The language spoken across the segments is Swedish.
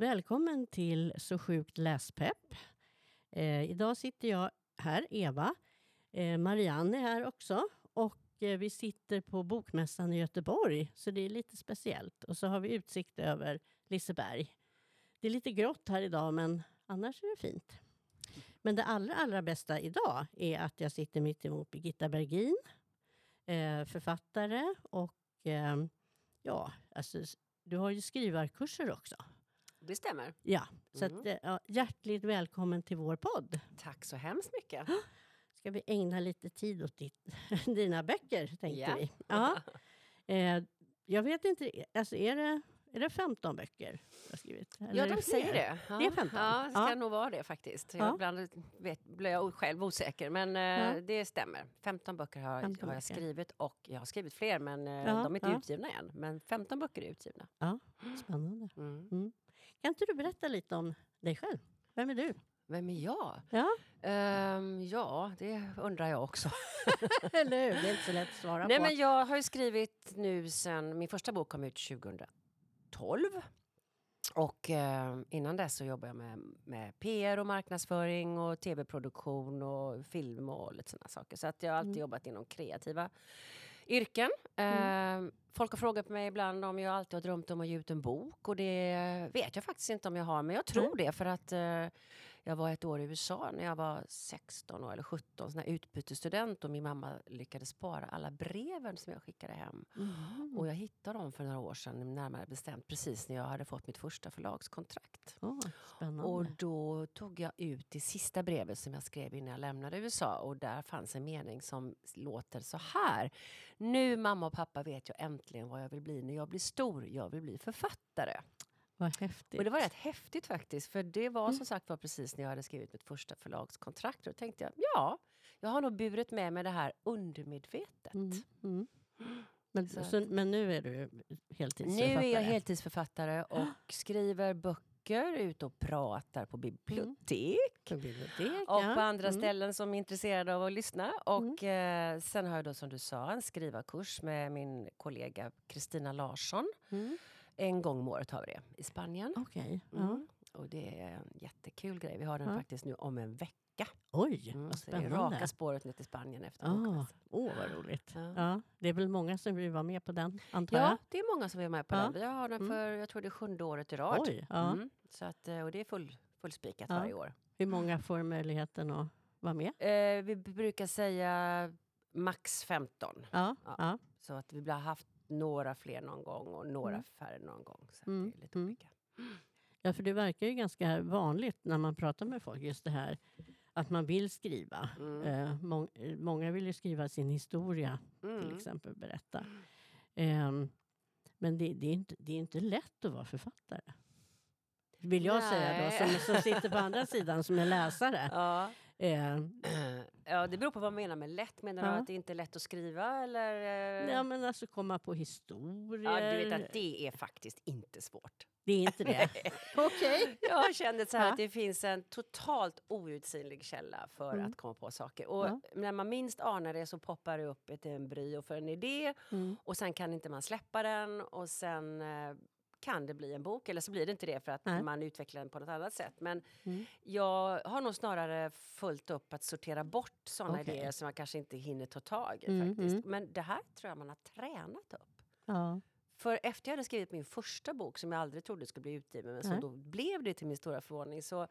Välkommen till Så sjukt läspepp. Eh, idag sitter jag här, Eva. Eh, Marianne är här också. Och eh, vi sitter på Bokmässan i Göteborg, så det är lite speciellt. Och så har vi utsikt över Liseberg. Det är lite grått här idag, men annars är det fint. Men det allra, allra bästa idag är att jag sitter mitt emot Birgitta Bergin, eh, författare och eh, ja, alltså, du har ju skrivarkurser också. Det stämmer. Ja, så Mm. att, eh, ja, hjärtligt välkommen till vår podd. Tack så hemskt mycket. Ska vi ägna lite tid åt ditt, dina böcker, tänkte Ja. vi. Ja. Eh, jag vet inte, alltså är det, är det 15 böcker du har skrivit? Eller Ja, de säger det. Ja. Det är 15? Ja, det ska Ja. nog vara det faktiskt. Ja. Jag ibland vet, blir jag själv osäker, men eh, Ja. det stämmer. 15 böcker har, 15 har jag böcker. skrivit och jag har skrivit fler, men Ja, de är inte ja. utgivna än. Men 15 böcker är utgivna. Ja, spännande. Mm. Kan inte du berätta lite om dig själv? Vem är du? Vem är jag? Ja, Ehm, ja, det undrar jag också. eller hur? Det är inte så lätt att svara Nej, på. men jag har skrivit nu sen min första bok kom ut 2012. Och eh, innan dess så jobbade jag med, med PR och marknadsföring och tv-produktion och film och lite sådana saker. Så att jag har alltid Mm. jobbat inom kreativa yrken. Eh, folk har frågat mig ibland om jag alltid har drömt om att ge ut en bok och det vet jag faktiskt inte om jag har, men jag tror det för att eh, jag var ett år i USA när jag var 16 år, eller 17, sån utbytesstudent och min mamma lyckades spara alla breven som jag skickade hem. Mm. Och jag hittade dem för några år sedan, närmare bestämt precis när jag hade fått mitt första förlagskontrakt. Åh, spännande. Och då tog jag ut det sista brevet som jag skrev innan jag lämnade USA och där fanns en mening som låter så här. Nu mamma och pappa vet jag äntligen vad jag vill bli när jag blir stor. Jag vill bli författare. Vad häftigt. Och det var rätt häftigt faktiskt, för det var som sagt var precis när jag hade skrivit mitt första förlagskontrakt. Och då tänkte jag, ja, jag har nog burit med mig det här undermedvetet. Mm, mm. Men, Så så, men nu är du Nu heltidsförfattare? är jag heltidsförfattare och skriver böcker, ute och pratar på bibliotek. På bibliotek, Och ja. på andra Mm. ställen som är intresserade av att lyssna. Och eh, sen har jag då som du sa en skrivarkurs med min kollega Kristina Larsson. Mm. En gång om året har vi det i Spanien. Okej. Ja. Mm. Och det är en jättekul grej. Vi har den Ja. faktiskt nu om en vecka. Oj, Mm, vad så det är spännande. raka spåret ner till Spanien efter Ah, bokmässan. Åh, vad roligt. Ja. Ja. det är väl många som vill vara med på den, antar Ja, jag? det är många som är med på Ja. den. Vi har den Mm. för, jag tror det är sjunde året i rad. Oj, ja. Mm. Så att, eh, och det är full, fullspikat Ja. varje år. Hur många får möjligheten att vara med? Eh, vi brukar säga max 15. Ja, Ja. ja. Så att vi har haft några fler någon gång och några Mm. färre någon gång. Så Mm, det är lite mm. olika. ja, för det verkar ju ganska vanligt när man pratar med folk, just det här att man vill skriva. Mm. Eh, eh, många vill ju skriva sin historia, till Mm. exempel, berätta. Ehm, men det, det, är inte, det är inte lätt att vara författare. Vill jag säga då, Nej. som, som sitter på andra sidan, som är läsare. Ja. Ehm, ja, det beror på vad man menar med lätt. Menar Ja. du att det inte är lätt att skriva? Eller? eh? ja, men alltså komma på historier. ja, du vet att det är faktiskt inte svårt. Det är inte det. Okej. Jag känner så här Ja. att det finns en totalt outsinlig källa för Mm. att komma på saker. Och Ja. när man minst anar det så poppar det upp ett embryo för en idé Mm. och sen kan inte man släppa den och sen eh, kan det bli en bok eller så blir det inte det för att Nej. man utvecklar den på något annat sätt. Men Mm. jag har nog snarare fullt upp att sortera bort sådana Okej. idéer som man kanske inte hinner ta tag i Mm, faktiskt. mm. Men det här tror jag man har tränat upp. Ja. För efter jag hade skrivit min första bok som jag aldrig trodde skulle bli utgiven men som Nej. då blev det till min stora förvåning så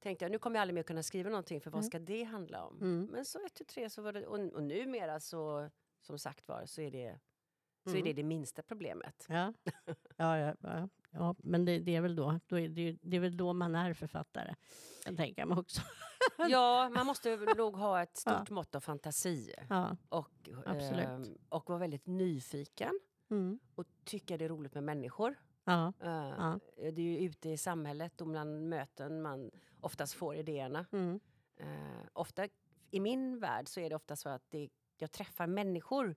tänkte jag nu kommer jag aldrig mer kunna skriva någonting för vad ska det handla om? Mm. Men så ett, tu, tre så var det och, och numera så som sagt var så är det så Mm. är det det minsta problemet. Ja. Ja, ja, ja, ja, men det, det är väl då, då är det, det är väl då man är författare. Kan tänka mig också. Ja, man måste nog ha ett stort Ja. mått av fantasi Ja. och, Absolut. ehm, och vara väldigt nyfiken Mm. och tycka det är roligt med människor. Ja. Eh, Ja. Det är ju ute i samhället och bland möten man oftast får idéerna. Mm. Eh, ofta, I min värld så är det ofta så att det, jag träffar människor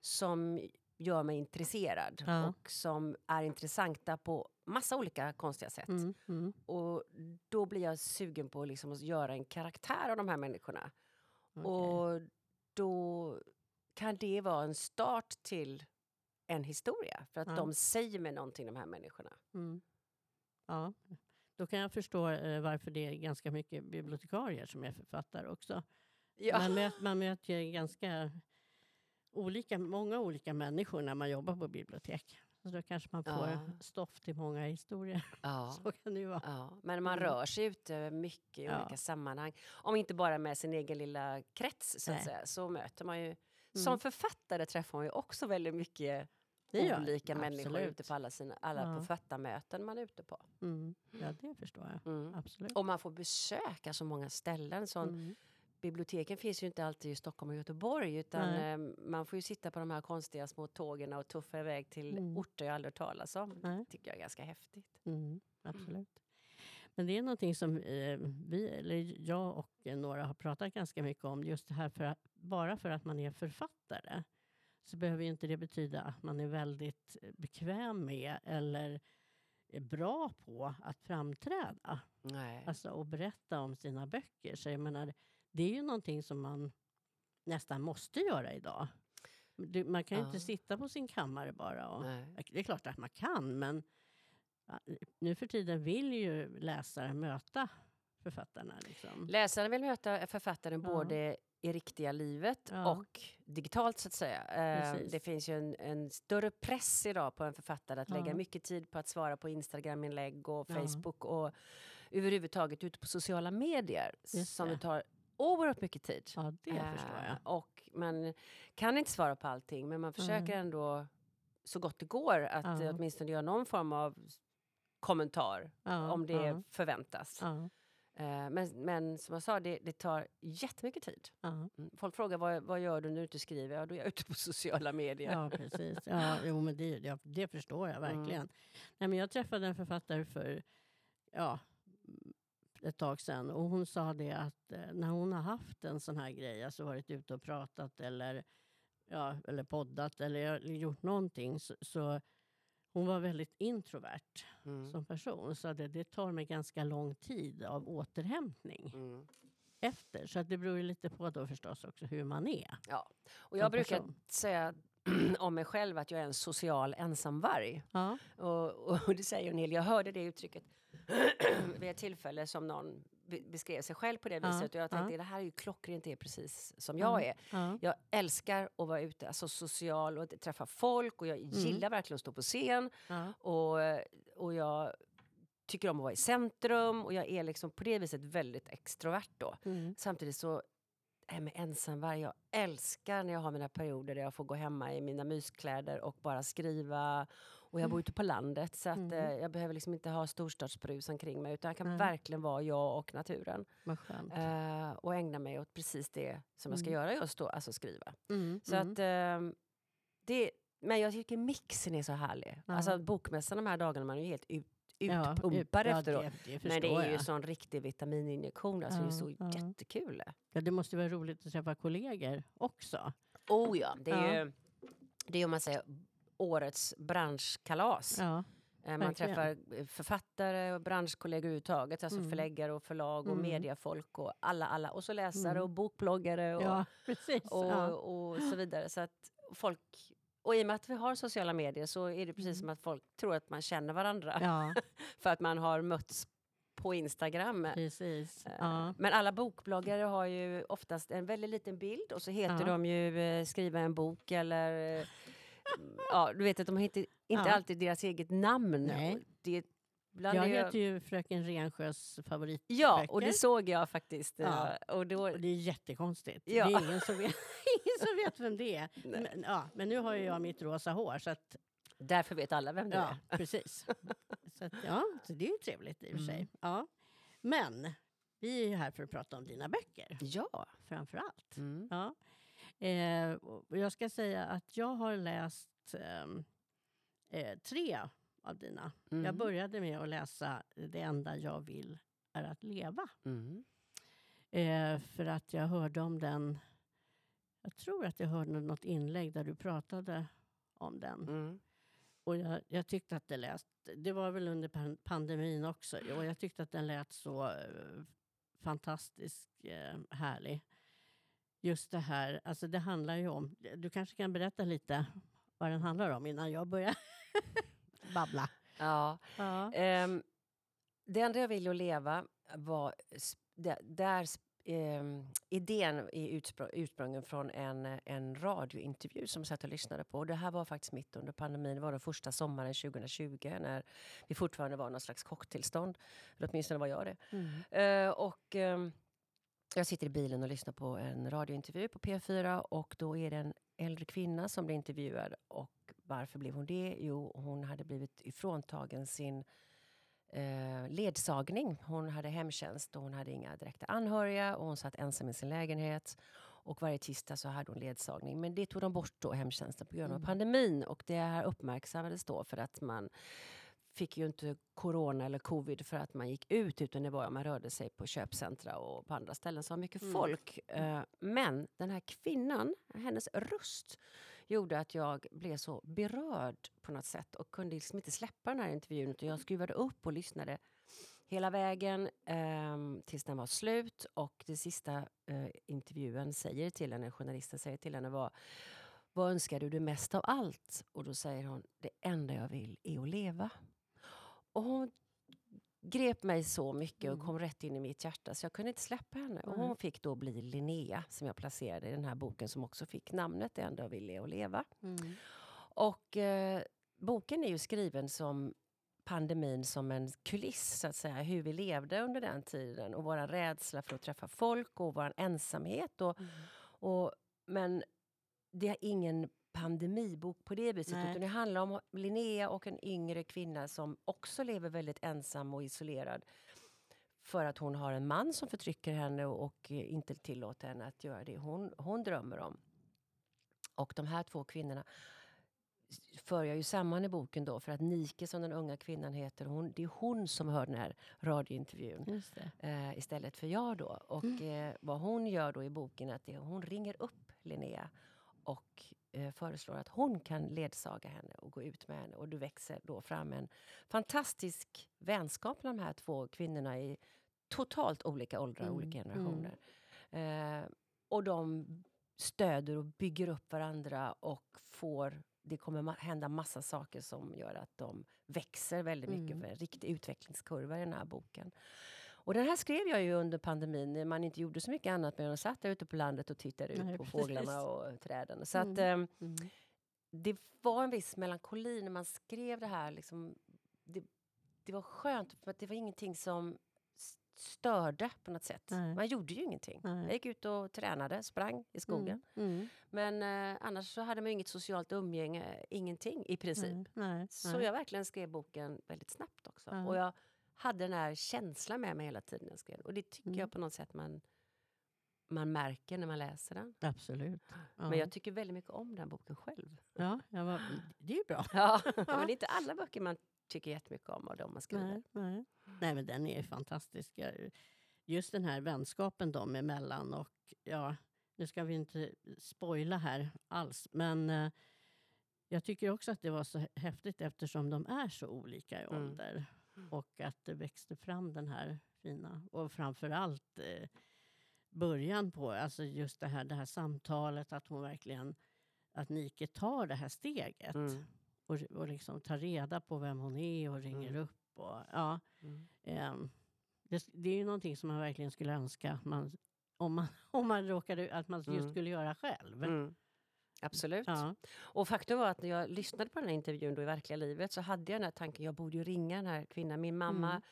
som gör mig intresserad Ja. och som är intressanta på massa olika konstiga sätt. Mm. Mm. Och då blir jag sugen på liksom att göra en karaktär av de här människorna. Okej. Och då kan det vara en start till en historia. För att Ja. de säger mig någonting, de här människorna. Mm. Ja. Då kan jag förstå eh, varför det är ganska mycket bibliotekarier som är författare också. Ja. Man, möter, man möter ganska olika, många olika människor när man jobbar på bibliotek. Så då kanske man får Ja. stoff till många historier. Ja. Så kan det vara. Ja, men man Mm. rör sig ute mycket i olika sammanhang. Om inte bara med sin egen lilla krets så att säga, så möter man ju... Mm. Som författare träffar man ju också väldigt mycket Det olika jag, människor absolut. ute på alla, sina, alla Ja. författarmöten man är ute på. Mm. Ja, det förstår jag. Mm. Absolut. Och man får besöka så många ställen. Sån, Mm. Biblioteken finns ju inte alltid i Stockholm och Göteborg utan Nej. eh, man får ju sitta på de här konstiga små tågen och tuffa iväg till Mm. orter jag aldrig talas om. Nej. tycker jag är ganska häftigt. Mm, absolut. Men det är någonting som eh, vi, eller jag och några har pratat ganska mycket om. Just det här för att, bara för att man är författare så behöver ju inte det betyda att man är väldigt eh, bekväm med eller bra på att framträda. Nej. Alltså och berätta om sina böcker. Så jag menar, det är ju någonting som man nästan måste göra idag. Man kan ju Ja. inte sitta på sin kammare bara och Nej. det är klart att man kan, men ja, nu för tiden vill ju läsare möta författarna. Liksom. Läsaren vill möta författaren Ja. både i riktiga livet Ja. och digitalt så att säga. Eh, Precis. det finns ju en, en större press idag på en författare att Ja. lägga mycket tid på att svara på Instagram-inlägg och Ja. Facebook och överhuvudtaget ute på sociala medier Just som det tar oerhört mycket tid. Ja, det Eh, förstår jag. Och man kan inte svara på allting men man försöker ändå så gott det går att Ja. eh, åtminstone göra någon form av kommentar Ja, om det ja, förväntas. Eh, Men, men som jag sa, det, det tar jättemycket tid. Mm. Folk frågar vad, vad gör du när du inte skriver? Ja, då är jag ute på sociala medier. ja, precis. Ja, jo, men det, det, det förstår jag Mm. verkligen. Nej, men jag träffade en författare för ja, ett tag sedan och hon sa det att eh, när hon har haft en sån här grej, alltså varit ute och pratat eller, ja, eller poddat eller gjort någonting så, så hon var väldigt introvert Mm. som person. Så det, det tar mig ganska lång tid av återhämtning Mm. efter. Så att det beror ju lite på då förstås också hur man är. Ja. Och jag brukar person. säga om mig själv att jag är en social ensamvarg. Ja, Och, och det säger en hel Jag hörde det uttrycket vid ett tillfälle som någon be- beskrev sig själv på det Ja, viset. Och jag tänkte ja. det här är ju klockrent, det är precis som Ja. jag är. ja, Jag älskar att vara ute, alltså social och träffa folk och jag Mm. gillar verkligen att stå på scen. ja, Och, och jag tycker om att vara i centrum och jag är liksom på det viset väldigt extrovert då. mm, Samtidigt så är med ensamvarg. Jag älskar när jag har mina perioder där jag får gå hemma i mina myskläder och bara skriva. Och jag bor ute på landet så att Mm. eh, jag behöver liksom inte ha storstadsbrus omkring mig utan jag kan Nej. verkligen vara jag och naturen. Eh, och ägna mig åt precis det som jag ska Mm. göra just då, alltså skriva. Mm, Så mm. att ehm, det, men jag tycker mixen är så härlig. Ja. Alltså bokmässan de här dagarna, man är ju helt ut, Ja, utpumpad ja, efteråt. Det, det men det är ju jag. sån riktig vitamininjektion, alltså det är Ja, så ja. jättekul. Ja, det måste vara roligt att träffa kollegor också. Oh ja, det är Ja. ju det är om man säger årets branschkalas. Ja, Eh, man verkligen. träffar eh, författare och branschkollegor överhuvudtaget, alltså Mm. förläggare och förlag och Mm. mediafolk och alla, alla. Och så läsare Mm. och bokbloggare och, ja och, och så vidare. Så att folk, och i och med att vi har sociala medier så är det precis Mm. som att folk tror att man känner varandra ja, för att man har mötts på Instagram. precis. Eh, Ja, Men alla bokbloggare har ju oftast en väldigt liten bild och så heter Ja. de ju skriva en bok eller ja, du vet att de heter inte Ja. alltid deras eget namn. Nej. Det, jag är heter ju Fröken Rensjös favoritböcker. Ja, och det såg jag faktiskt. Ja. eh, Och då, Och det är jättekonstigt. Ja. Det är ingen som, vet, ingen som vet vem det är. Men, ja, men nu har ju jag mitt rosa hår så att därför vet alla vem det Ja, är. precis. så, att, ja, så det är ju trevligt i och för sig. Mm. Ja. Men vi är ju här för att prata om dina böcker, Ja. framför allt. Mm. Ja. Eh, jag ska säga att jag har läst ehm, eh, tre av dina. Mm. Jag började med att läsa Det enda jag vill är att leva. Mm. Eh, för att jag hörde om den... Jag tror att jag hörde något inlägg där du pratade om den. Mm. Och jag, jag tyckte att det lät... Det var väl under pan- pandemin också. Och jag tyckte att den lät så eh, fantastiskt eh, härlig. Just det här, alltså det handlar ju om... Du kanske kan berätta lite vad den handlar om innan jag börjar babbla. Ja. Ja. Ehm, det enda jag ville leva var... Där, ehm, idén är utspr- ursprungen från en, en radiointervju som jag satt och lyssnade på. Och Det här var faktiskt mitt under pandemin. Det var den första sommaren 2020 när vi fortfarande var någon slags chocktillstånd. Eller åtminstone var jag det. Eh, och, ehm, jag sitter i bilen och lyssnar på en radiointervju på P4 och då är det en äldre kvinna som blir intervjuad. Och varför blev hon det? Jo, hon hade blivit ifråntagen sin eh, ledsagning. Hon hade hemtjänst och hon hade inga direkta anhöriga och hon satt ensam i sin lägenhet. Och varje tisdag så hade hon ledsagning. Men det tog de bort då, hemtjänsten, på grund av Mm. pandemin. Och det här uppmärksammades då för att man fick ju inte corona eller covid för att man gick ut utan det var att man rörde sig på köpcentra och på andra ställen som var mycket Mm. folk. Eh, Men den här kvinnan, hennes röst gjorde att jag blev så berörd på något sätt och kunde liksom inte släppa den här intervjun utan jag skruvade upp och lyssnade hela vägen ehm, tills den var slut och det sista eh, intervjun säger till henne, journalisten säger till henne var vad önskar du dig mest av allt? Och då säger hon, det enda jag vill är att leva. Och hon grep mig så mycket och Mm. kom rätt in i mitt hjärta så jag kunde inte släppa henne. Och hon fick då bli Linnea som jag placerade i den här boken som också fick namnet Det enda jag vill att leva. Mm. Och eh, boken är ju skriven som pandemin som en kuliss, så att säga. Hur vi levde under den tiden och vår rädsla för att träffa folk och vår ensamhet. Och, Mm. och, men det är ingen pandemibok på det viset. Nej. Utan det handlar om Linnea och en yngre kvinna som också lever väldigt ensam och isolerad. För att hon har en man som förtrycker henne och, inte tillåter henne att göra det hon, hon drömmer om. Och de här två kvinnorna för jag ju samman i boken då för att Nike som den unga kvinnan heter, hon, det är hon som hör den här radiointervjun eh, istället för jag då. Och eh, vad hon gör då i boken är att det, hon ringer upp Linnea och föreslår att hon kan ledsaga henne och gå ut med henne. Och det växer då fram en fantastisk vänskap med de här två kvinnorna i totalt olika åldrar och Mm, olika mm. generationer. Eh, och de stöder och bygger upp varandra och får det kommer hända massa saker som gör att de växer väldigt mycket. Mm. För en riktig utvecklingskurva i den här boken. Och den här skrev jag ju under pandemin när man inte gjorde så mycket annat men jag satt där ute på landet och tittade ut Nej, på precis. fåglarna och träden. Så Mm. att, ehm, Mm. det var en viss melankoli när man skrev det här. Liksom, det, det var skönt för att det var ingenting som störde på något sätt. Nej. Man gjorde ju ingenting. Nej. Jag gick ut och tränade, sprang i skogen. Mm. Mm. Men eh, annars så hade man inget socialt umgänge, ingenting i princip. Nej, Så jag verkligen skrev boken väldigt snabbt också. Och jag hade den här känslan med mig hela tiden jag skrev. Och det tycker Mm. jag på något sätt man, man märker när man läser den. Absolut. Ja. Men jag tycker väldigt mycket om den boken själv. ja, var, det är ju bra. Ja, men det är inte alla böcker man tycker jättemycket om av de man skriver. Nej, nej. nej, men den är fantastisk. Just den här vänskapen dem emellan och ja, nu ska vi inte spoila här alls, men eh, jag tycker också att det var så häftigt eftersom de är så olika i Mm. Och att det växte fram den här fina och framför allt eh, början på, alltså just det här, det här samtalet, att hon verkligen, att Nike tar det här steget Mm. och, och liksom tar reda på vem hon är och ringer Mm. upp. Och, ja, Mm. ehm, det, det är ju någonting som man verkligen skulle önska man, om, man, om man råkade, att man just Mm. skulle göra själv. Mm. Absolut. Ja, Och faktum var att när jag lyssnade på den här intervjun då i verkliga livet så hade jag den här tanken, jag borde ju ringa den här kvinnan. Min mamma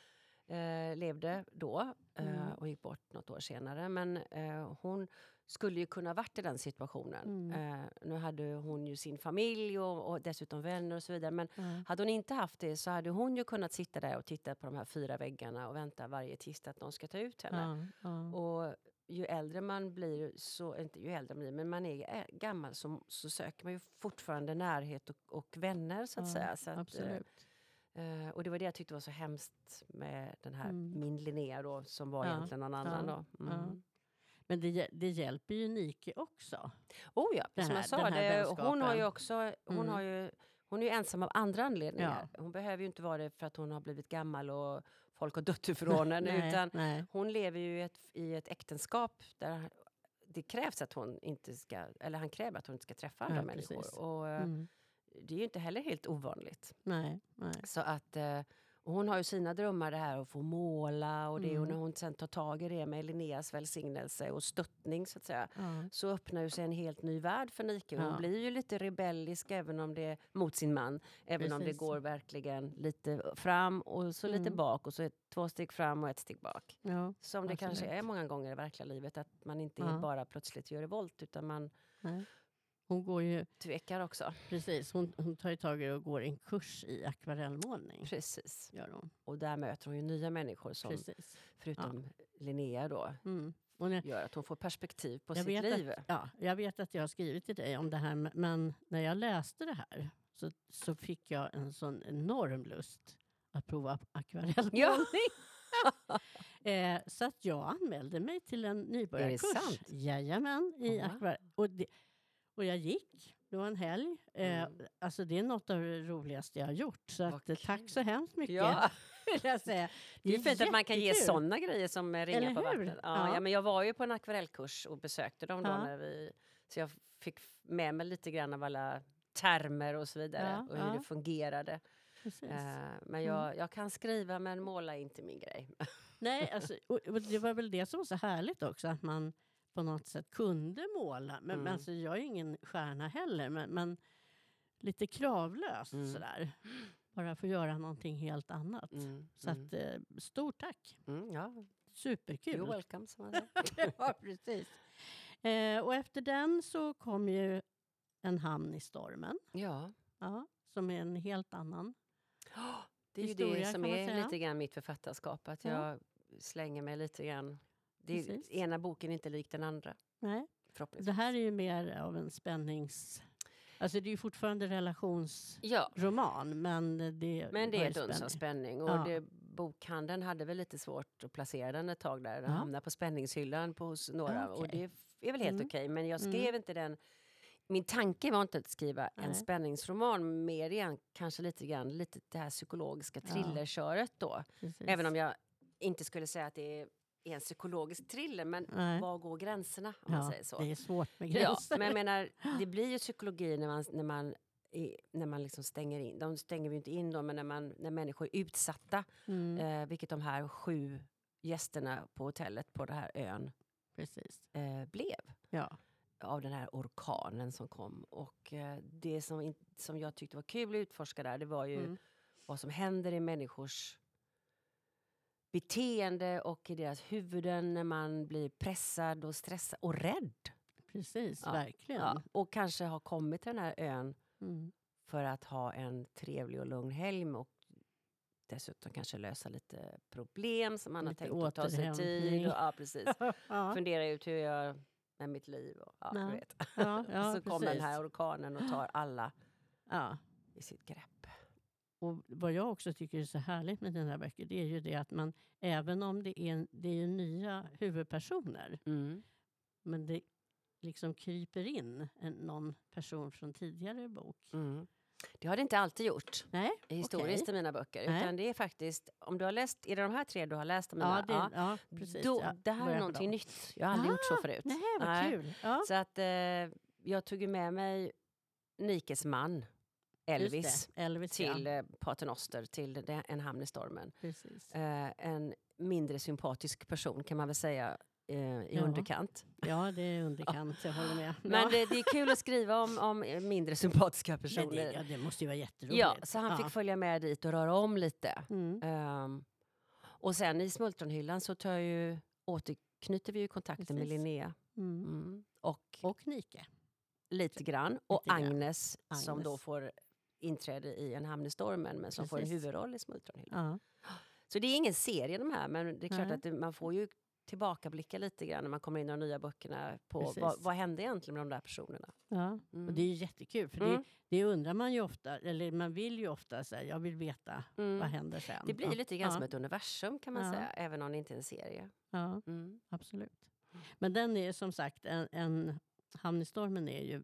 eh, levde då eh, Mm. och gick bort något år senare. Men eh, hon skulle ju kunna varit i den situationen. Mm. Eh, nu hade hon ju sin familj och, och dessutom vänner och så vidare. Men hade hon inte haft det så hade hon ju kunnat sitta där och titta på de här fyra väggarna och vänta varje tisdag att någon ska ta ut henne. Och ju äldre man blir, så, inte ju äldre man blir, men man är ä- gammal så, så söker man ju fortfarande närhet och, och vänner så att Ja, säga. Så att, eh, Absolut. eh, och det var det jag tyckte var så hemskt med den här, Mm. min Linnea då, som var Ja, egentligen någon annan ja, då. Mm. Men det, det hjälper ju Nike också. Oh ja, Den som här- jag sa, det, hon har ju också, hon Mm. har ju hon är ju ensam av andra anledningar. Ja. Hon behöver ju inte vara det för att hon har blivit gammal och folk har dött ifrån henne. utan nej. hon lever ju i ett, i ett äktenskap där det krävs att hon inte ska, eller han kräver att hon inte ska träffa andra Ja, människor. Och eh, Mm. det är ju inte heller helt ovanligt. nej, nej. Så att, eh, Och hon har ju sina drömmar det här att få måla och det och Mm. när hon sen tar tag i det med Linneas välsignelse och stöttning så att säga Ja. så öppnar ju sig en helt ny värld för Nike. Hon Ja. blir ju lite rebellisk även om det är mot sin man. Även om det Precis. går verkligen lite fram och så lite Mm. bak och så ett, två steg fram och ett steg bak. Ja. Som det kanske är många gånger i verkliga livet att man inte Ja. bara plötsligt gör revolt utan man Nej. Hon går ju, tvekar också. precis, hon, hon tar tag i det och går en kurs i akvarellmålning. Precis. Gör hon. Och där möter hon ju nya människor som Precis. förutom Linnea då Mm. Och när, gör att hon får perspektiv på sitt vet att- liv. ja, jag vet att jag har skrivit till dig om det här, men- när jag läste det här så, så fick jag en sån enorm lust att prova akvarellmålning. Ja. eh, så att jag anmälde mig till en nybörjarkurs. sant? Jajamän, i Wow. akvarell. Och, det, och jag gick, det var en helg. Eh, Mm. Alltså det är något av det roligaste jag har gjort. Så att, tack så hemskt mycket. Ja. jag säga. Det är fint att man kan ge sådana grejer som ringar på vattnet. Ja, Ja. ja. men jag var ju på en akvarellkurs och besökte dem då när vi, så jag fick med mig lite grann av alla termer och så vidare och hur det fungerade. Precis. Eh, men Mm. jag, jag kan skriva men måla är inte min grej. Nej, alltså, och, och det var väl det som var så härligt också, att man på något sätt kunde måla. Men, men Mm. alltså, jag är ingen stjärna heller, men, men lite kravlöst Mm. sådär. Bara få göra någonting helt annat. Mm, Så mm, att, eh, stort tack! mm, ja, Superkul! you're welcome som man säger. ja, precis. Eh, och efter den så kom ju En hamn i stormen, Ja, ja, som är en helt annan. det är ju Historia, det kan som är säga. lite grann mitt författarskap. Att Ja. jag slänger mig lite grann. Det Precis. ena boken är inte lik den andra. Nej, det här är ju mer av en spännings... Alltså det är ju fortfarande relationsroman, Ja, men det, men det är ett uns av spänning. Och Ja. det, bokhandeln hade väl lite svårt att placera den ett tag där. Den Ja. hamnade på spänningshyllan på hos några. Ja, Och okej. det är väl helt Mm. okej. Men jag Mm. skrev inte den... Min tanke var inte att skriva en Nej. spänningsroman, mer igen kanske lite grann lite det här psykologiska thrillerköret då. Precis. Även om jag inte skulle säga att det är en psykologisk thriller, men Nej. var går gränserna om man ja, säger så? det är svårt med Ja, gränser. men jag menar, det blir ju psykologi när man, när man, i- när man liksom stänger in. De stänger vi inte in dem, men när, man, när människor är utsatta, mm, eh, vilket de här sju gästerna på hotellet på den här ön precis. eh, blev Ja. av den här orkanen som kom. Och eh, det som, in, som jag tyckte var kul att utforska där, det var ju Mm. vad som händer i människors beteende och i deras huvuden när man blir pressad och stressad och rädd. Precis, Ja, verkligen. Ja, och kanske har kommit till den här ön Mm. för att ha en trevlig och lugn helg och dessutom kanske lösa lite problem som man Lite har tänkt att ta sig tid. Och, ja, precis. ja. Fundera ut hur jag med mitt liv. Och, ja, Ja, vet. Så kommer den här orkanen och tar alla Ja. i sitt grepp. Och vad jag också tycker är så härligt med här böcker, det är ju det att man, även om det är, det är nya huvudpersoner, Mm. men det liksom kryper in en, någon person från tidigare bok. Mm. Det har det inte alltid gjort Nej, historiskt okej. i mina böcker. Nej. Utan det är faktiskt, om du har läst, är det de här tre du har läst av Ja, mina? det, Ja. precis. Då, Ja, det här är någonting nytt. Jag har aldrig gjort så förut. Nej, vad Nej. kul. Ja, Så att eh, jag tog med mig Nikes man, Elvis. Elvis till ja. eh, Paternoster, till det- En hamn i stormen. Eh, en mindre sympatisk person kan man väl säga eh, i Ja. underkant. Ja, det är underkant, jag håller med. Men det, det är kul att skriva om, om mindre sympatiska personer. det, ja, det måste ju vara jätteroligt. Ja, så han fick följa med dit och röra om lite. Mm. Ehm, och sen i smultronhyllan så tar ju, återknyter vi ju kontakten med Precis. Linnea. Mm. Mm. Och Och Nike. lite grann. Och Lite grann. Agnes, som Agnes. då får inträde i En hamn i stormen men som får en Precis. huvudroll i smultronhyllan. Ja. Så det är ingen serie de här men det är klart Nej. att det, man får ju tillbakablicka lite grann när man kommer in i de nya böckerna på Precis. vad, vad hände egentligen med de där personerna. Ja. Mm. Och det är ju jättekul, för Mm. det, det undrar man ju ofta, eller man vill ju ofta säga, jag vill veta Mm. vad händer sen. Det blir lite grann ja. som ett universum kan man Ja. säga, även om det inte är en serie. Ja, Mm. absolut. Men den är som sagt, en, en Hamn i stormen är ju...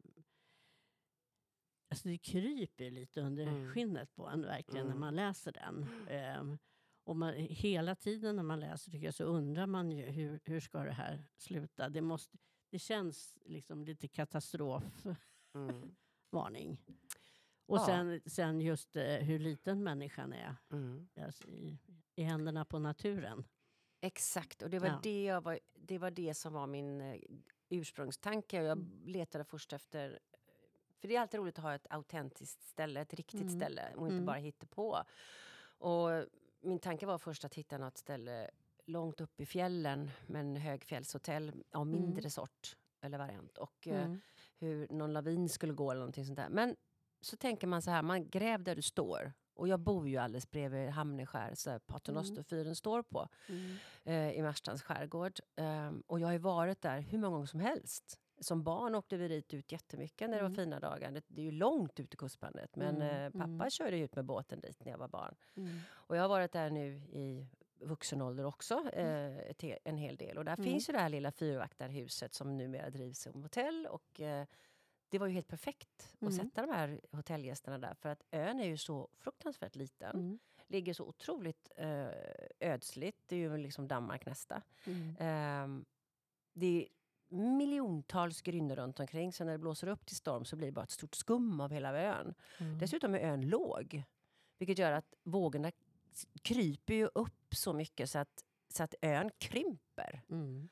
Alltså det kryper lite under Mm. skinnet på en verkligen när Mm. man läser den. Ehm, och man, hela tiden när man läser tycker jag, så undrar man ju hur, hur ska det här sluta? Det, måste, det känns liksom lite katastrofvarning. Mm. Och Ja. sen, sen just eh, hur liten människan är Mm. alltså, i, i händerna på naturen. Exakt, och det var, Ja. det, jag var, det var det som var min eh, ursprungstanke. Och jag Mm. letade först efter... För det är alltid roligt att ha ett autentiskt ställe, ett riktigt Mm. ställe och inte Mm. bara hitta på. Och min tanke var först att hitta något ställe långt upp i fjällen med en högfjällshotell av mindre Mm. sort eller variant. Och eh, Mm. hur någon lavin skulle gå eller någonting sånt där. Men så tänker man så här, man gräv där du står. Och jag bor ju alldeles bredvid Hamneskär, Paternosterfyren står på Mm. eh, i Marstrands skärgård. Ehm, och jag har ju varit där hur många gånger som helst. Som barn åkte vi dit ut jättemycket när det Mm. var fina dagar. Det, det är ju långt ut i kustbandet. Men Mm, eh, pappa mm. körde ut med båten dit när jag var barn. Mm. Och jag har varit där nu i vuxen ålder också, eh, he- en hel del. Och där Mm. finns ju det här lilla fyrvaktarhuset som numera drivs som hotell. Och eh, det var ju helt perfekt Mm. att sätta de här hotellgästerna där. För att ön är ju så fruktansvärt liten. Mm. Ligger så otroligt eh, ödsligt. Det är ju liksom Danmark nästa. Mm. Ehm, det miljontals grynnor runt omkring. Så när det blåser upp till storm så blir det bara ett stort skum av hela ön. Mm. Dessutom är ön låg. Vilket gör att vågorna kryper ju upp så mycket så att, så att ön krymper. Mm.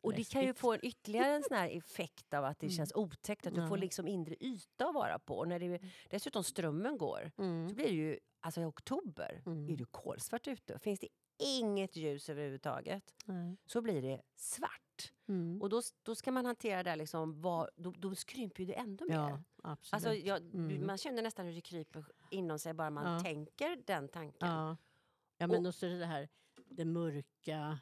Och det kan ju få en ytterligare en sån effekt av att det Mm. känns otäckt. Att du får liksom inre yta att vara på. Och när det, dessutom strömmen går så Mm. blir det ju, alltså i oktober, Mm. är det kolsvart ute. Finns det inget ljus överhuvudtaget så blir det svart. Mm. Och då, då ska man hantera det liksom, vad, då, då krymper ju det ändå mer. Ja, absolut. Alltså, jag, Mm. Man känner nästan hur det kryper inom sig bara man Ja. tänker den tanken. ja. ja, men Och- också det här det mörka.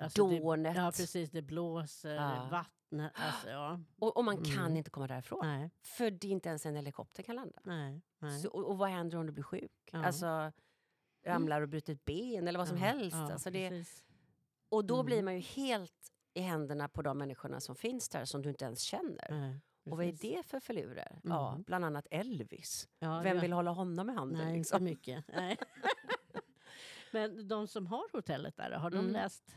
Alltså det, Dånet. ja, precis. Det blåser, Ja. vattnet. Alltså, ja. Och, och man kan Mm. inte komma därifrån. Nej, För det är inte ens en helikopter kan landa. nej, nej. Så, och, och vad händer om du blir sjuk? Ja. Alltså, ramlar och bryter ett ben eller vad som helst. alltså det, precis. och då Mm. blir man ju helt i händerna på de människorna som finns där som du inte ens känner. Nej, Och vad är det för filurer? Ja, Mm. bland annat Elvis. Ja, Vem ja. vill hålla honom i handen? Nej, liksom? inte mycket. Nej. Men de som har hotellet där, har de Mm. läst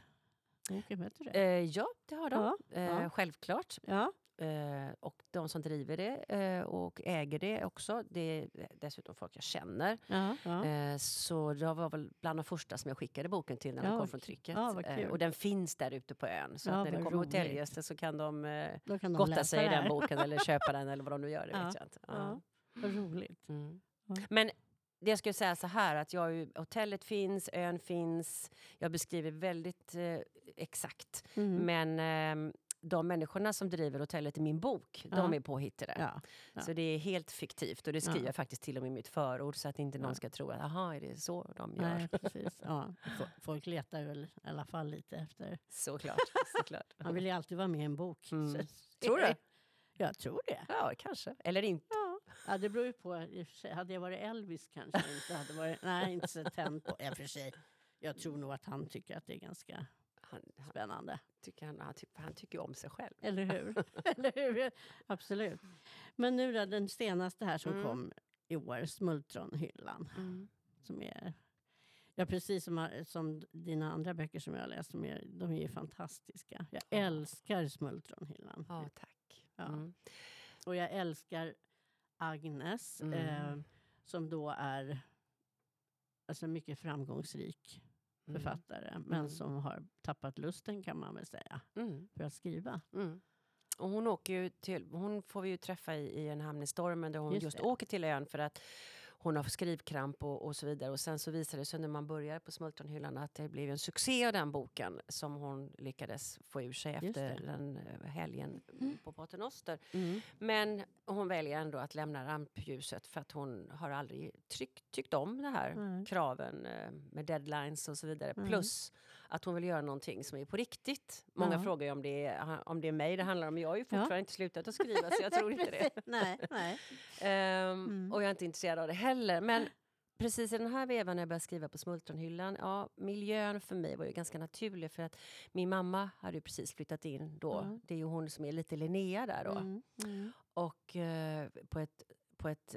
boken? Vet du det? Eh, ja, det har de. Ja, Eh, ja. Självklart. Ja. Eh, och de som driver det eh, och äger det också, det är dessutom folk jag känner. Ja, ja. Eh, så jag var väl bland de första som jag skickade boken till när Ja, den kom från trycket. Ja, Eh, och den finns där ute på ön. Så Ja, att när det kommer hotellgäster så kan de eh, kan de gotta sig i det den boken eller köpa den eller vad de nu gör. Det Ja, vet jag inte. Ja. Vad roligt. Mm. Men det jag skulle säga så här att jag, ju- hotellet finns, ön finns. Jag beskriver väldigt eh, exakt. Mm. Men ehm, de människorna som driver hotellet i min bok, de Ja. är påhittade. Ja. ja. Så det är helt fiktivt och det skriver Ja. jag faktiskt till och med i mitt förord så att inte någon Ja. ska tro att aha, är det så de gör? Nej, precis. Ja. Fo- Folk letar väl i alla fall lite efter... Såklart. såklart. Man vill ju alltid vara med i en bok. Mm. Tror du? Jag tror det. Ja, kanske. Eller inte. Ja. ja, det beror ju på. Hade jag varit Elvis kanske inte hade varit... Nej, inte så tänd på. Och för sig. Jag tror nog att han tycker att det är ganska Han, han, spännande. tycker, han, han, tycker, han tycker om sig själv. Eller hur? Eller hur? Absolut. Men nu då, den senaste här som Mm. kom i år, Smultronhyllan. Som är, ja, precis som, som dina andra böcker som jag har läst, de är, de är ju fantastiska. Jag Ja. älskar Smultronhyllan. Ja, tack. Ja. Mm. Och jag älskar Agnes, Mm. eh, som då är alltså, mycket framgångsrik Mm. författare, men Mm. som har tappat lusten kan man väl säga, Mm. för att skriva. Mm. Och hon, åker till, hon får vi ju träffa i, i en hamn i stormen där hon Just just, åker till ön för att hon har skrivkramp och, och så vidare. Och sen så visade det sig när man började på Smultronhyllan att det blev en succé av den boken som hon lyckades få ur sig efter den eh, helgen Mm. på Paternoster. Mm. Men hon väljer ändå att lämna rampljuset för att hon har aldrig tryck, tyckt om det här Nej. kraven eh, med deadlines och så vidare. Mm. Plus att hon vill göra någonting som är på riktigt. Många Ja. frågar ju om det, är, om det är mig det handlar om. Jag har ju fortfarande inte slutat att skriva så jag tror inte det. nej, nej. Ehm, Mm. Och jag är inte intresserad av det heller. Men precis i den här vevan när jag började skriva på Smultronhyllan, ja, miljön för mig var ju ganska naturlig för att min mamma hade ju precis flyttat in då. Ja. Det är ju hon som är lite Linnea där då. Mm. Mm. Och eh, på ett, på ett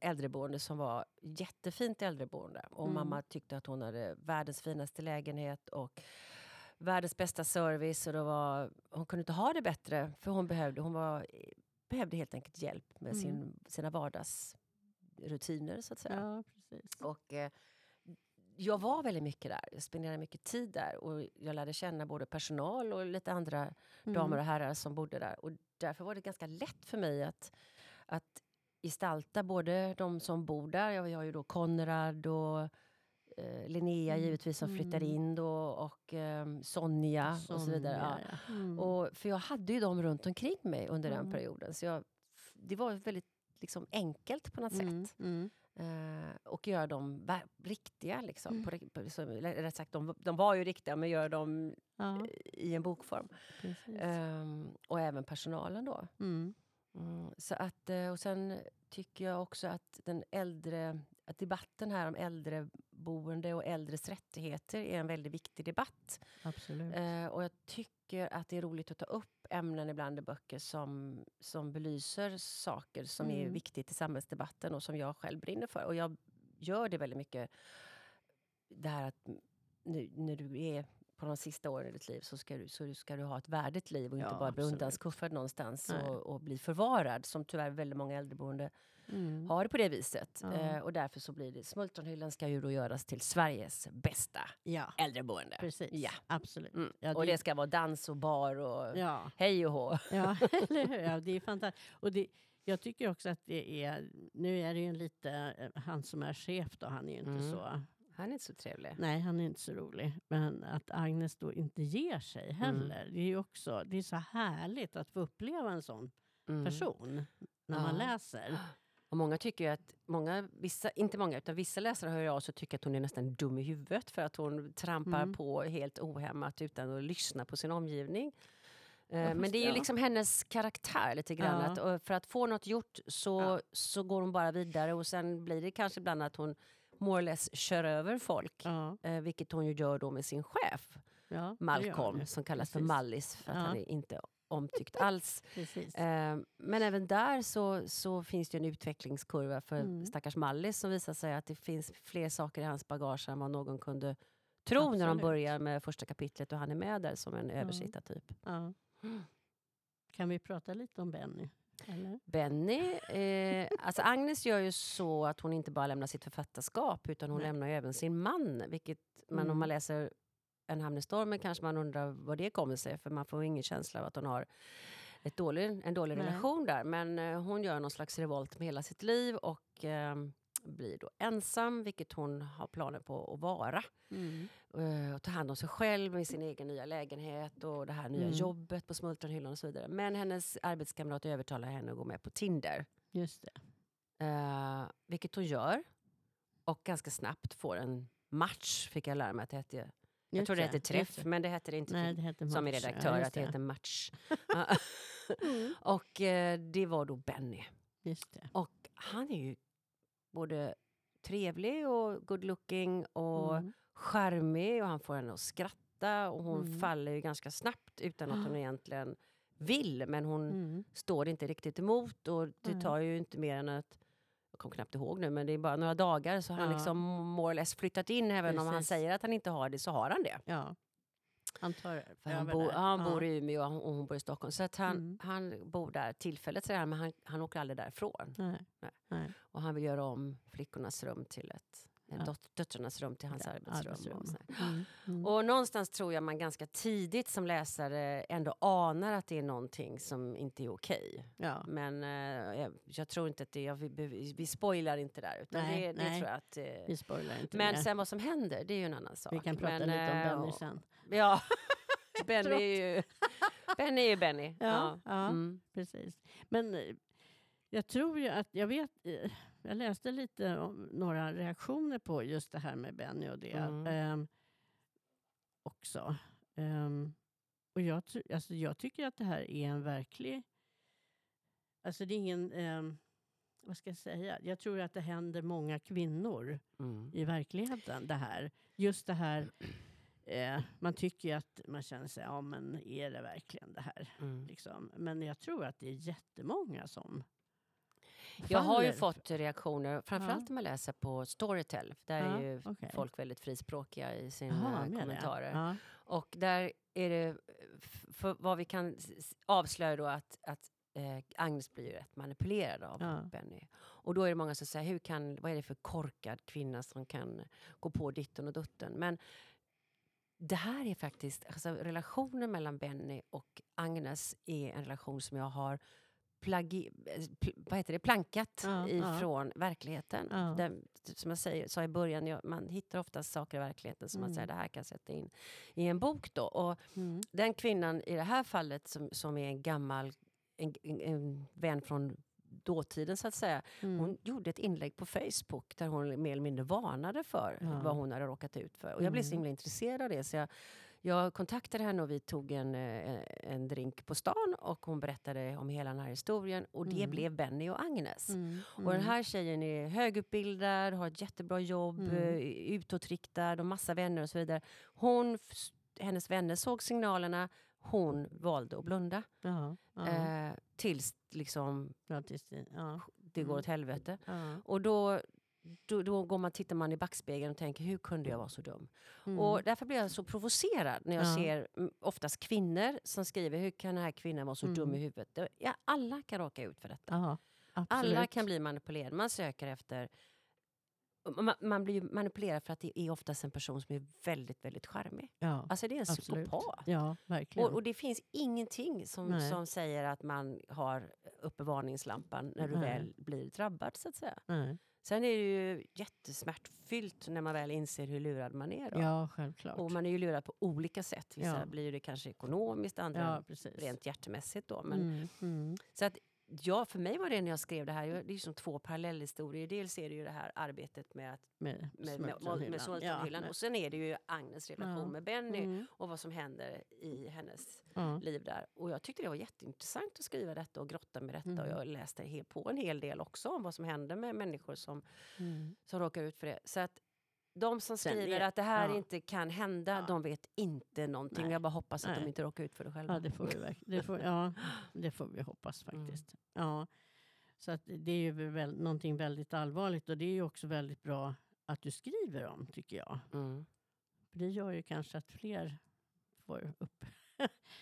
äldreboende som var jättefint äldreboende. Och Mm. mamma tyckte att hon hade världens finaste lägenhet och världens bästa service. Och det var, hon kunde inte ha det bättre för hon behövde, hon var, behövde helt enkelt hjälp med Mm. sin, sina vardags rutiner så att säga. Ja, precis. Och, eh, jag var väldigt mycket där. Jag spenderade mycket tid där och jag lärde känna både personal och lite andra Mm. damer och herrar som bodde där. Och därför var det ganska lätt för mig att, att gestalta både de som bor där. Jag har ju då Konrad och eh, Linnea Mm. givetvis som Mm. in då och eh, Sonja och så vidare. Ja. Sonja, ja. Mm. Och, för jag hade ju dem runt omkring mig under den Mm. perioden. Så jag, det var väldigt liksom, enkelt på något Mm, sätt. mm. Eh, och göra dem riktiga. Liksom, på, på, så, eller rätt sagt, de, de var ju riktiga, men gör dem Ja, i en bokform. Ehm, och även personalen då. Mm. Så att, eh, och sen tycker jag också att den äldre, att debatten här om äldreboende och äldres rättigheter är en väldigt viktig debatt. Absolut. Eh, och jag tycker att det är roligt att ta upp ämnen ibland i böcker som, som belyser saker som är Mm. viktigt i samhällsdebatten och som jag själv brinner för. Och jag gör det väldigt mycket. Det här att nu, när du är på de sista åren i ditt liv så ska du, så ska du ha ett värdigt liv och inte Ja, bara bli undanskuffad någonstans och, och bli förvarad som tyvärr väldigt många äldreboende Mm. har det på det viset. Ja. Eh, och därför så blir det, Smultronhyllan ska ju då göras till Sveriges bästa Ja, äldreboende. precis. Ja. Absolut. Mm. Ja, och det ska vara dans och bar och ja. hej och hå. Ja, eller hur? Ja, det är fantastiskt. Och det, jag tycker också att det är... Nu är det ju en lite... eh, Han som är chef då, han är ju inte Mm. så... Han är inte så trevlig. Nej, han är inte så rolig. Men att Agnes då inte ger sig heller. Det är ju också... Det är så härligt att få uppleva en sån Mm. person när man Ja. läser. Och många tycker ju att, många, vissa, inte många, utan vissa läsare hör sig och tycker att hon är nästan dum i huvudet för att hon trampar Mm. på helt ohämmat utan att lyssna på sin omgivning. Eh, Ja, Men det är ju liksom hennes karaktär lite grann. Ja. Att, för att få något gjort så, så går hon bara vidare och sen blir det kanske ibland att hon more or less kör över folk. Ja, Eh, vilket hon ju gör då med sin chef ja, Malcolm som kallas för Precis. Mallis för att Ja. han är inte omtyckt alls. Eh, men även där så, så finns det en utvecklingskurva för Mm. stackars Mallis som visar sig att det finns fler saker i hans bagage än vad någon kunde tro när de Absolut. börjar med första kapitlet och han är med där som en översittartyp. Ja. Kan vi prata lite om Benny? Eller? Benny, eh, alltså Agnes gör ju så att hon inte bara lämnar sitt författarskap utan hon Nej. lämnar ju även sin man. Vilket, om Mm. man läser En hamn i stormen kanske man undrar vad det kommer sig för man får ingen känsla av att hon har ett dålig, en dålig Nej. relation där. Men eh, hon gör någon slags revolt med hela sitt liv och eh, blir då ensam, vilket hon har planer på att vara. Mm. Eh, och ta hand om sig själv med sin egen nya lägenhet och det här nya Mm. jobbet på Smultronhyllan och så vidare. Men hennes arbetskamrat övertalar henne att gå med på Tinder. Just det. Eh, vilket hon gör. Och ganska snabbt får en match, fick jag lära mig att det hette. Jag Just tror det hette just träff, men det hette det inte Nej, det heter som match. redaktör, Ja, att det heter match. Mm. och eh, det var då Benny. Just det. Och han är ju både trevlig och good looking och Mm. charmig och han får henne att skratta och hon Mm. faller ju ganska snabbt utan att hon egentligen vill. Men hon Mm. står inte riktigt emot och det tar ju inte mer än att jag kommer knappt ihåg nu, men det är bara några dagar så har han Ja. liksom more or less flyttat in. Även om han Precis. säger att han inte har det så har han det. Ja. Han tar För han, bor, där. han bor i Umeå och hon- och hon bor i Stockholm. Så att han, Mm. han bor där tillfälligt, sådär, men han, han åker aldrig därifrån. Nej. Nej. Nej. Och han vill göra om flickornas rum till ett, Ja. dot, döttrarnas rum till hans Ja, arbetsrum. arbetsrum. Och, sådär. Mm. Mm. och någonstans tror jag man ganska tidigt som läsare ändå anar att det är någonting som inte är okej. ja. Men eh, jag, jag tror inte att det, jag, vi, vi spoilar inte där. Utan Nej, det, det nej. tror jag att... eh, Vi spoilar inte men mer. sen vad som händer, det är ju en annan sak. Vi kan prata men, lite om eh, Benny sen. Ja, Benny är ju Benny. Är ju Benny. Ja, ja. Mm. Precis. Men eh, jag tror ju att, jag vet, eh, jag läste lite om några reaktioner på just det här med Benny och det. Mm. ehm, också. Ehm, och jag, alltså jag tycker att det här är en verklig... Alltså det är ingen... ehm, vad ska jag säga? Jag tror att det händer många kvinnor Mm. i verkligheten det här. Just det här... Eh, man tycker att man känner sig, ja men är det verkligen det här? Mm. Liksom. Men jag tror att det är jättemånga som Jag har ju fått reaktioner, framförallt när man läser på Storytel. Där Ja, är ju okej. folk väldigt frispråkiga i sina med det. kommentarer. Ja. Och där är det, för vad vi kan avslöja då att, att eh, Agnes blir ju rätt manipulerad av Ja. Benny. Och då är det många som säger, hur kan, vad är det för korkad kvinna som kan gå på ditten och dutten? Men det här är faktiskt, alltså relationen mellan Benny och Agnes är en relation som jag har plagi, eh, vad heter det, plankat Ja, ja. ifrån verkligheten. Ja. Den, som jag säger, sa i början, jag, man hittar ofta saker i verkligheten som man Mm. säger, det här kan jag sätta in i en bok. Då. Och Mm. den kvinnan i det här fallet som, som är en gammal en, en, en vän från dåtiden så att säga. Mm. Hon gjorde ett inlägg på Facebook där hon mer eller mindre varnade för Ja. vad hon hade råkat ut för. Och jag blev så Mm. himla intresserad av det så jag, jag kontaktade henne och vi tog en, eh, en drink på stan och hon berättade om hela den här historien och det Mm. blev Benny och Agnes. Mm. Och den här tjejen är högutbildad, har ett jättebra jobb, Mm. eh, utåtriktad och massa vänner och så vidare. Hon, hennes vänner såg signalerna, hon valde att blunda. Ja, ja. Eh, tills liksom, ja, tills det- ja, det går Mm. åt helvete. ja. Och då, då, då går man, tittar man i backspegeln och tänker, hur kunde jag vara så dum? Mm. Och därför blir jag så provocerad när jag Ja. ser mm, oftast kvinnor som skriver, hur kan den här kvinnan vara så dum Mm. i huvudet? Det- Ja, alla kan råka ut för detta. absolut. Alla kan bli manipulerade. Man söker efter... Man, man blir manipulerad för att det är oftast en person som är väldigt, väldigt charmig. ja, Alltså det är en absolut. psykopat. Ja, verkligen. Och, och det finns ingenting som, Nej. som säger att man har uppe varningslampan när du Nej. väl blir drabbad, så att säga. Nej. Sen är det ju jättesmärtfyllt när man väl inser hur lurad man är. Då. Ja, självklart. Och man är ju lurad på olika sätt. Vissa Ja. blir det kanske ekonomiskt, andra ja, rent hjärtemässigt. Då. Men, mm, mm. Så att, ja, för mig var det när jag skrev det här, det är ju som två parallellhistorier. Dels är det ju det här arbetet med, att, Med med, med, med Smultronhyllan Ja, och sen är det ju Agnes relation Ja. med Benny Mm. och vad som händer i hennes Ja. liv där. Och jag tyckte det var jätteintressant att skriva detta och grotta med detta. Och Mm. jag läste på en hel del också om vad som händer med människor som, Mm. som råkar ut för det. Så att de som skriver att det här ja. inte kan hända, Ja. de vet inte någonting. Nej. Jag bara hoppas att Nej. de inte råkar ut för det själva. Ja, det får vi, verk- det får, ja, det får vi hoppas Mm. faktiskt. Ja. Så att det är ju väl, någonting väldigt allvarligt och det är ju också väldigt bra att du skriver om, tycker jag. Mm. För det gör ju kanske att fler får upp...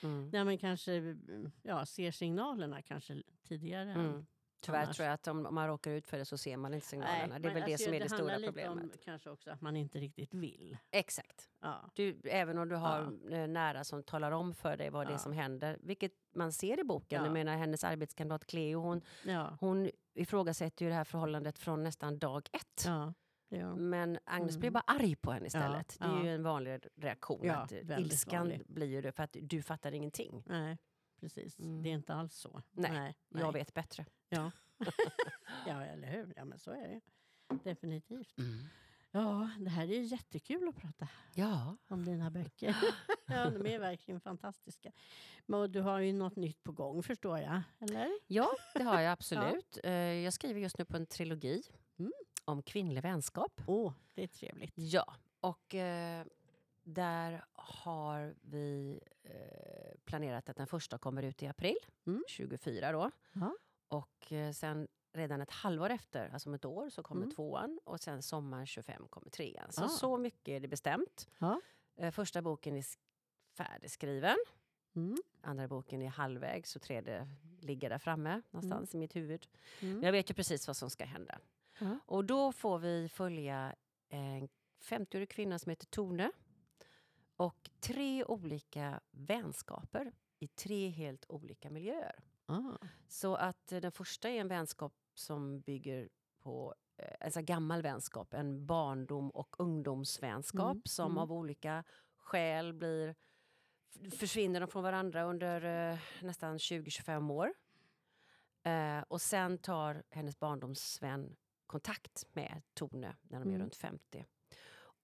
Mm. Nej, men kanske mm, ja, ser signalerna kanske tidigare. än- Mm. Tyvärr annars. tror jag att om, om man råkar ut för det så ser man inte signalerna. det är väl det alltså, som är det, stora handlar lite problemet. Om, kanske också att man inte riktigt vill. Exakt. Ja. Du, även om du har eh, nära som talar om för dig vad det är Ja. som händer, vilket man ser i boken. Ja. Jag menar hennes arbetskamrat Cleo, hon, Ja. hon ifrågasätter ju det här förhållandet från nästan dag ett. ja, det. Men Agnes Mm. blir bara arg på henne istället. Ja, det är ja. ju en vanlig reaktion. Ja, att ilskan vanlig. blir ju det för att du fattar ingenting. Nej, precis. Mm. Det är inte alls så. Nej, nej. Jag vet bättre. Ja. ja, eller hur? Ja, men så är det Definitivt. Ja, det här är ju jättekul att prata Ja. om dina böcker. ja, de är verkligen fantastiska. Men du har ju något nytt på gång förstår jag, eller? ja, det har jag absolut. Eh, Jag skriver just nu på en trilogi Mm. om kvinnlig vänskap. Åh, det är trevligt. Ja, och eh, där har vi eh, planerat att den första kommer ut i april Mm. 24 då. Ja. Och eh, sen redan ett halvår efter, alltså om ett år, så kommer Mm. tvåan och sen sommaren 25 kommer trean. Så Ah. så mycket är det bestämt. Ja. Eh, första boken är sk- färdigskriven. Mm. Andra boken är halvvägs och tredje ligger där framme någonstans i mitt huvud. Mm. Men jag vet ju precis vad som ska hända. Och då får vi följa en 50-årig kvinna som heter Tone och tre olika vänskaper i tre helt olika miljöer. Ah. Så att eh, den första är en vänskap som bygger på här gammal vänskap, en barndom och ungdomsvänskap Mm, som mm. av olika skäl blir försvinner de från varandra under eh, nästan 20-25 år. Eh, och sen tar hennes barndomsvän kontakt med Tone när de är Mm. runt 50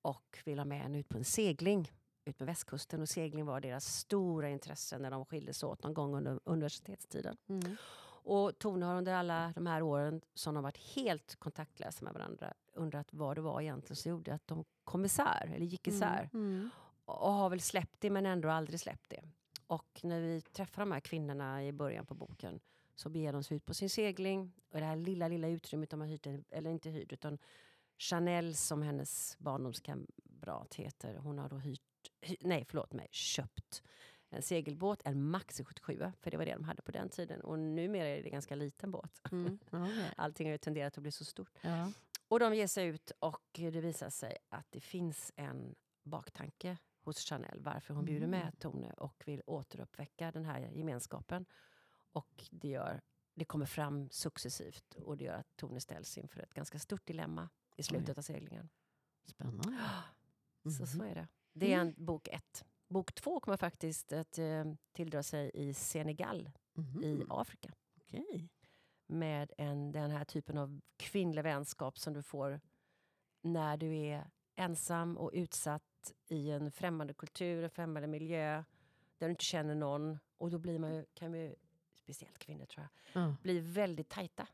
och vill ha med henne ut på en segling ut med västkusten. Och segling var deras stora intresse när de skildes åt någon gång under universitetstiden. Mm. Och Tone har under alla de här åren som de varit helt kontaktlösa med varandra undrat vad det var egentligen som gjorde att de kom isär, eller gick isär. Mm. Och har väl släppt det men ändå aldrig släppt det. Och när vi träffar de här kvinnorna i början på boken så beger de sig ut på sin segling. Och det här lilla, lilla utrymmet de har hyrt, eller inte hyrt, utan Chanel som hennes barndomskamrat heter, hon har då hyrt, hy, nej förlåt mig, köpt en segelbåt, en Maxi 77, för det var det de hade på den tiden. Och numera är det en ganska liten båt. Mm. Allting har ju tenderat att bli så stort. Ja. Och de ger sig ut och det visar sig att det finns en baktanke hos Chanel varför hon bjuder Mm. med Tone och vill återuppväcka den här gemenskapen. Och det, gör, det kommer fram successivt och det gör att Tone ställs inför ett ganska stort dilemma i slutet av seglingen. Spännande. Så Mhm. så är det. Det är Mm. en bok ett. Bok två kommer faktiskt att eh, tilldra sig i Senegal Mhm. i Afrika. Okej. med en, den här typen av kvinnlig vänskap som du får när du är ensam och utsatt i en främmande kultur, en främmande miljö där du inte känner någon. Och då blir man ju, kan man ju, speciellt kvinnor tror jag, Ja. bli väldigt tajta.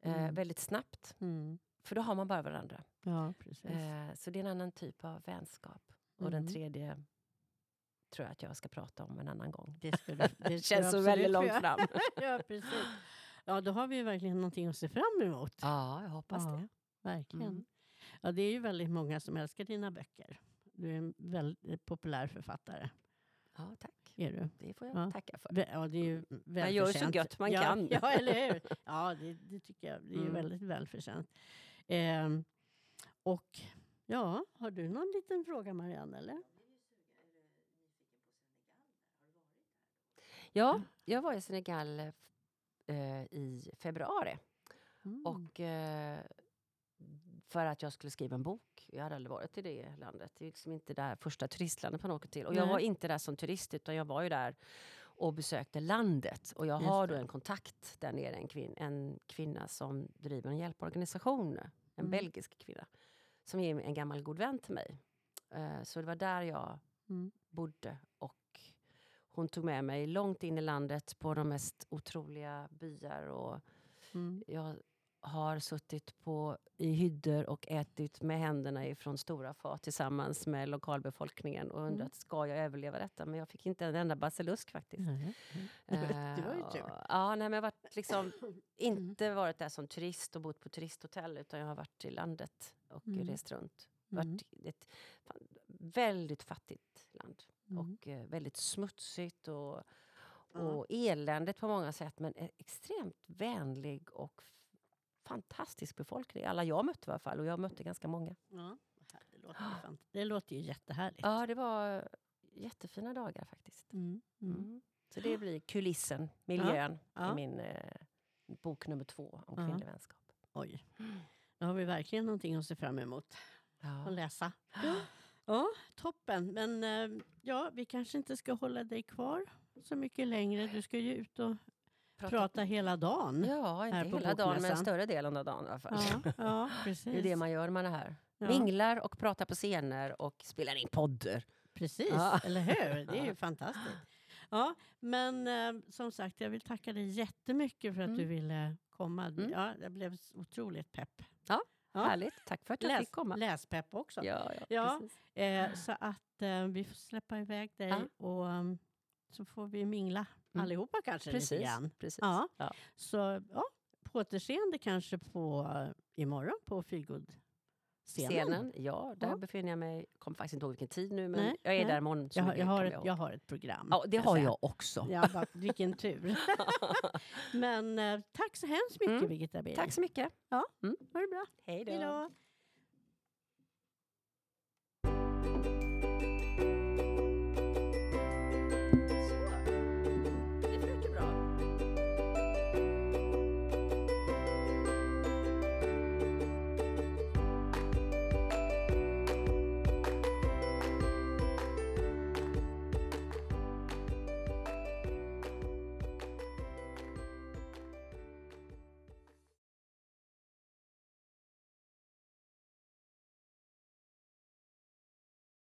Eh, Mm. väldigt snabbt. Mm. För då har man bara varandra. ja. Eh, så det är en annan typ av vänskap. Och den Mm. tredje tror jag att jag ska prata om en annan gång. Det, du, det känns så väldigt långt fram. ja, precis. Ja, då har vi ju verkligen någonting att se fram emot. ja, jag hoppas Ja, det. Verkligen. Mm. Ja, det är ju väldigt många som älskar dina böcker. Du är en väldigt populär författare. Ja, tack. Är du? Det får jag Ja. tacka för. Ja, det är ju Man gör så gött man ja, kan. Ja, eller hur? Ja, det, det tycker jag. Det är ju Mm. väldigt välförtjänt. Ehm, och ja, har du någon liten fråga Marianne? Eller? Ja, jag var i Senegal eh, i februari. Mm. Och, eh, för att jag skulle skriva en bok. Jag hade aldrig varit i det landet. Det är liksom inte det första turistlandet man åker till. Och jag Nej. var inte där som turist utan jag var ju där och besökte landet. Och jag Just har då det. en kontakt där nere, en, kvin- en kvinna som driver en hjälporganisation. En Mm. belgisk kvinna. Som är en gammal god vän till mig. Eh, så det var där jag Mm. bodde. Och hon tog med mig långt in i landet på de mest otroliga byar. Och Mm. jag har suttit på, i hyddor och ätit med händerna ifrån stora fat tillsammans med lokalbefolkningen och undrat, Mm. ska jag överleva detta? Men jag fick inte en enda basilusk faktiskt. Nej. det var ju tur. Ja, nej, men jag har liksom, inte varit där som turist och bott på turisthotell utan jag har varit i landet och Mm. rest runt. Mm. Varit i ett väldigt fattigt land Mm. och eh, väldigt smutsigt och, Ja. och eländigt på många sätt men e- extremt vänlig och fantastisk befolkning. Alla jag mötte i alla fall och jag mötte ganska många. Ja, det, låter fant- det låter ju jättehärligt. Ja, det var jättefina dagar faktiskt. Mm. Mm. Mm. Så det blir kulissen, miljön Ja. i min eh, bok nummer två om Ja. kvinnlig vänskap. Oj. Då har vi verkligen någonting att se fram emot Ja. att läsa. Ja, toppen. Men eh, ja, vi kanske inte ska hålla dig kvar så mycket längre. Du ska ju ut och prata hela dagen. Ja, inte hela dagen men bokmässan. större delen av dagen i alla fall. Ja, ja precis. Det är det man gör när man är här. Ja, Minglar och pratar på scener och spelar in poddar. Precis, Ja. eller hur? Det är ju fantastiskt. Ja, men eh, som sagt, jag vill tacka dig jättemycket för att Mm. du ville komma. Mm. Ja, jag blev otroligt pepp. Ja, Ja. Härligt, tack för att jag Läs, fick komma. läspepp också. Ja, ja, Ja. Eh, så att eh, vi får släppa iväg dig Ja. och um, så får vi mingla Mm. allihopa kanske lite precis, grann. precis. Ja. Så ja, på återseende kanske på uh, imorgon på Feelgood-scenen. Scenen, ja, där Ja. befinner jag mig. kommer faktiskt inte ihåg vilken tid nu, men Nej, jag är nej. där imorgon. Jag, har- jag, har ett, jag har ett program. Ja, det har säga. jag också. Ja, bara, vilken tur. Men eh, tack så hemskt mycket Mm. Birgitta Birger. Tack så mycket. Ha det bra. Hej Hej då.